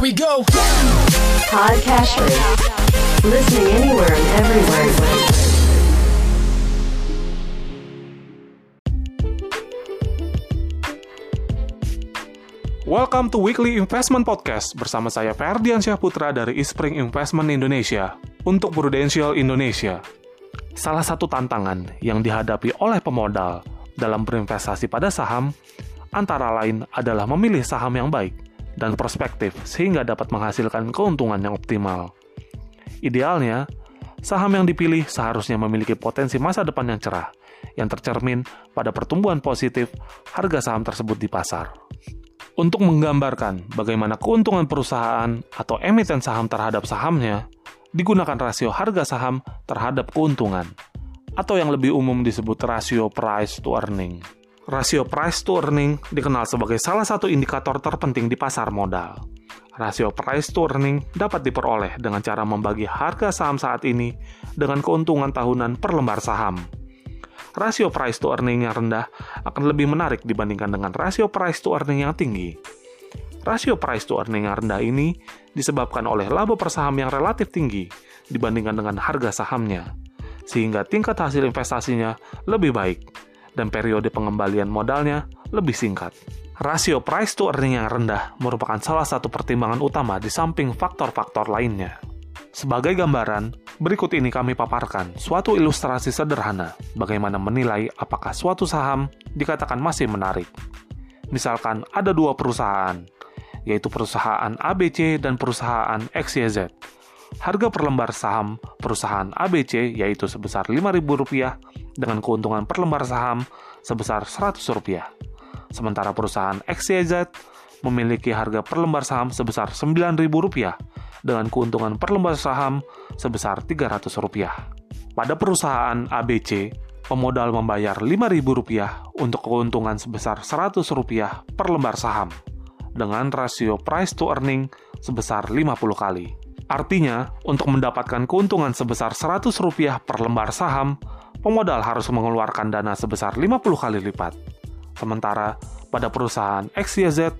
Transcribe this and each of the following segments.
Here we go. Podcast Listening anywhere and everywhere. Welcome to Weekly Investment Podcast bersama saya Ferdian Syahputra dari Ispring Investment Indonesia untuk Prudential Indonesia. Salah satu tantangan yang dihadapi oleh pemodal dalam berinvestasi pada saham antara lain adalah memilih saham yang baik dan prospektif sehingga dapat menghasilkan keuntungan yang optimal. Idealnya, saham yang dipilih seharusnya memiliki potensi masa depan yang cerah, yang tercermin pada pertumbuhan positif harga saham tersebut di pasar. Untuk menggambarkan bagaimana keuntungan perusahaan atau emiten saham terhadap sahamnya, digunakan rasio harga saham terhadap keuntungan, atau yang lebih umum disebut rasio price to earning. Rasio price to earning dikenal sebagai salah satu indikator terpenting di pasar modal. Rasio price to earning dapat diperoleh dengan cara membagi harga saham saat ini dengan keuntungan tahunan per lembar saham. Rasio price to earning yang rendah akan lebih menarik dibandingkan dengan rasio price to earning yang tinggi. Rasio price to earning yang rendah ini disebabkan oleh laba per saham yang relatif tinggi dibandingkan dengan harga sahamnya, sehingga tingkat hasil investasinya lebih baik dan periode pengembalian modalnya lebih singkat. Rasio price to earning yang rendah merupakan salah satu pertimbangan utama di samping faktor-faktor lainnya. Sebagai gambaran, berikut ini kami paparkan suatu ilustrasi sederhana bagaimana menilai apakah suatu saham dikatakan masih menarik. Misalkan ada dua perusahaan, yaitu perusahaan ABC dan perusahaan XYZ. Harga per lembar saham perusahaan ABC yaitu sebesar Rp5.000 dengan keuntungan per lembar saham sebesar Rp100 sementara perusahaan XYZ memiliki harga per lembar saham sebesar Rp9.000 dengan keuntungan per lembar saham sebesar Rp300. Pada perusahaan ABC, pemodal membayar Rp5.000 untuk keuntungan sebesar Rp100 per lembar saham dengan rasio price to earning sebesar 50 kali. Artinya, untuk mendapatkan keuntungan sebesar Rp100 per lembar saham, pemodal harus mengeluarkan dana sebesar 50 kali lipat. Sementara pada perusahaan XYZ,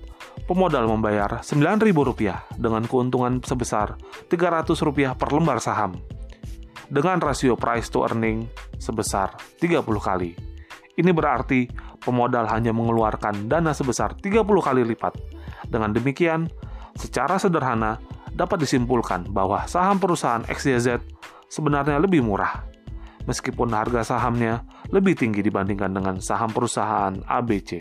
pemodal membayar Rp9.000 dengan keuntungan sebesar Rp300 per lembar saham. Dengan rasio price to earning sebesar 30 kali. Ini berarti pemodal hanya mengeluarkan dana sebesar 30 kali lipat. Dengan demikian, secara sederhana dapat disimpulkan bahwa saham perusahaan XYZ sebenarnya lebih murah meskipun harga sahamnya lebih tinggi dibandingkan dengan saham perusahaan ABC.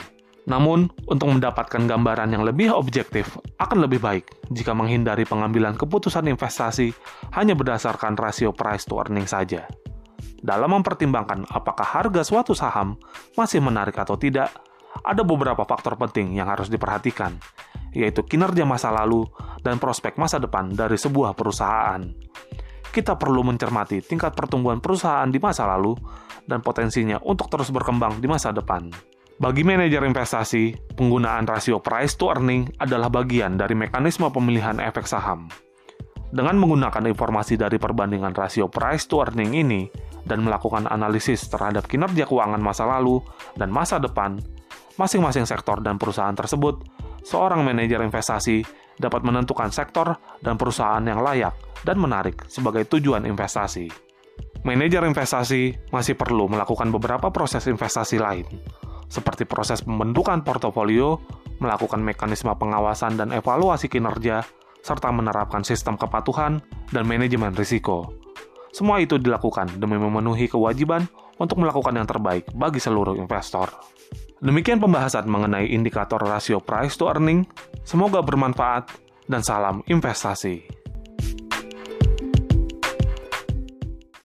Namun, untuk mendapatkan gambaran yang lebih objektif, akan lebih baik jika menghindari pengambilan keputusan investasi hanya berdasarkan rasio price to earning saja. Dalam mempertimbangkan apakah harga suatu saham masih menarik atau tidak, ada beberapa faktor penting yang harus diperhatikan, yaitu kinerja masa lalu dan prospek masa depan dari sebuah perusahaan kita perlu mencermati tingkat pertumbuhan perusahaan di masa lalu dan potensinya untuk terus berkembang di masa depan. Bagi manajer investasi, penggunaan rasio price to earning adalah bagian dari mekanisme pemilihan efek saham. Dengan menggunakan informasi dari perbandingan rasio price to earning ini dan melakukan analisis terhadap kinerja keuangan masa lalu dan masa depan, masing-masing sektor dan perusahaan tersebut, seorang manajer investasi dapat menentukan sektor dan perusahaan yang layak dan menarik sebagai tujuan investasi. Manajer investasi masih perlu melakukan beberapa proses investasi lain, seperti proses pembentukan portofolio, melakukan mekanisme pengawasan dan evaluasi kinerja, serta menerapkan sistem kepatuhan dan manajemen risiko. Semua itu dilakukan demi memenuhi kewajiban untuk melakukan yang terbaik bagi seluruh investor. Demikian pembahasan mengenai indikator rasio price to earning. Semoga bermanfaat dan salam investasi.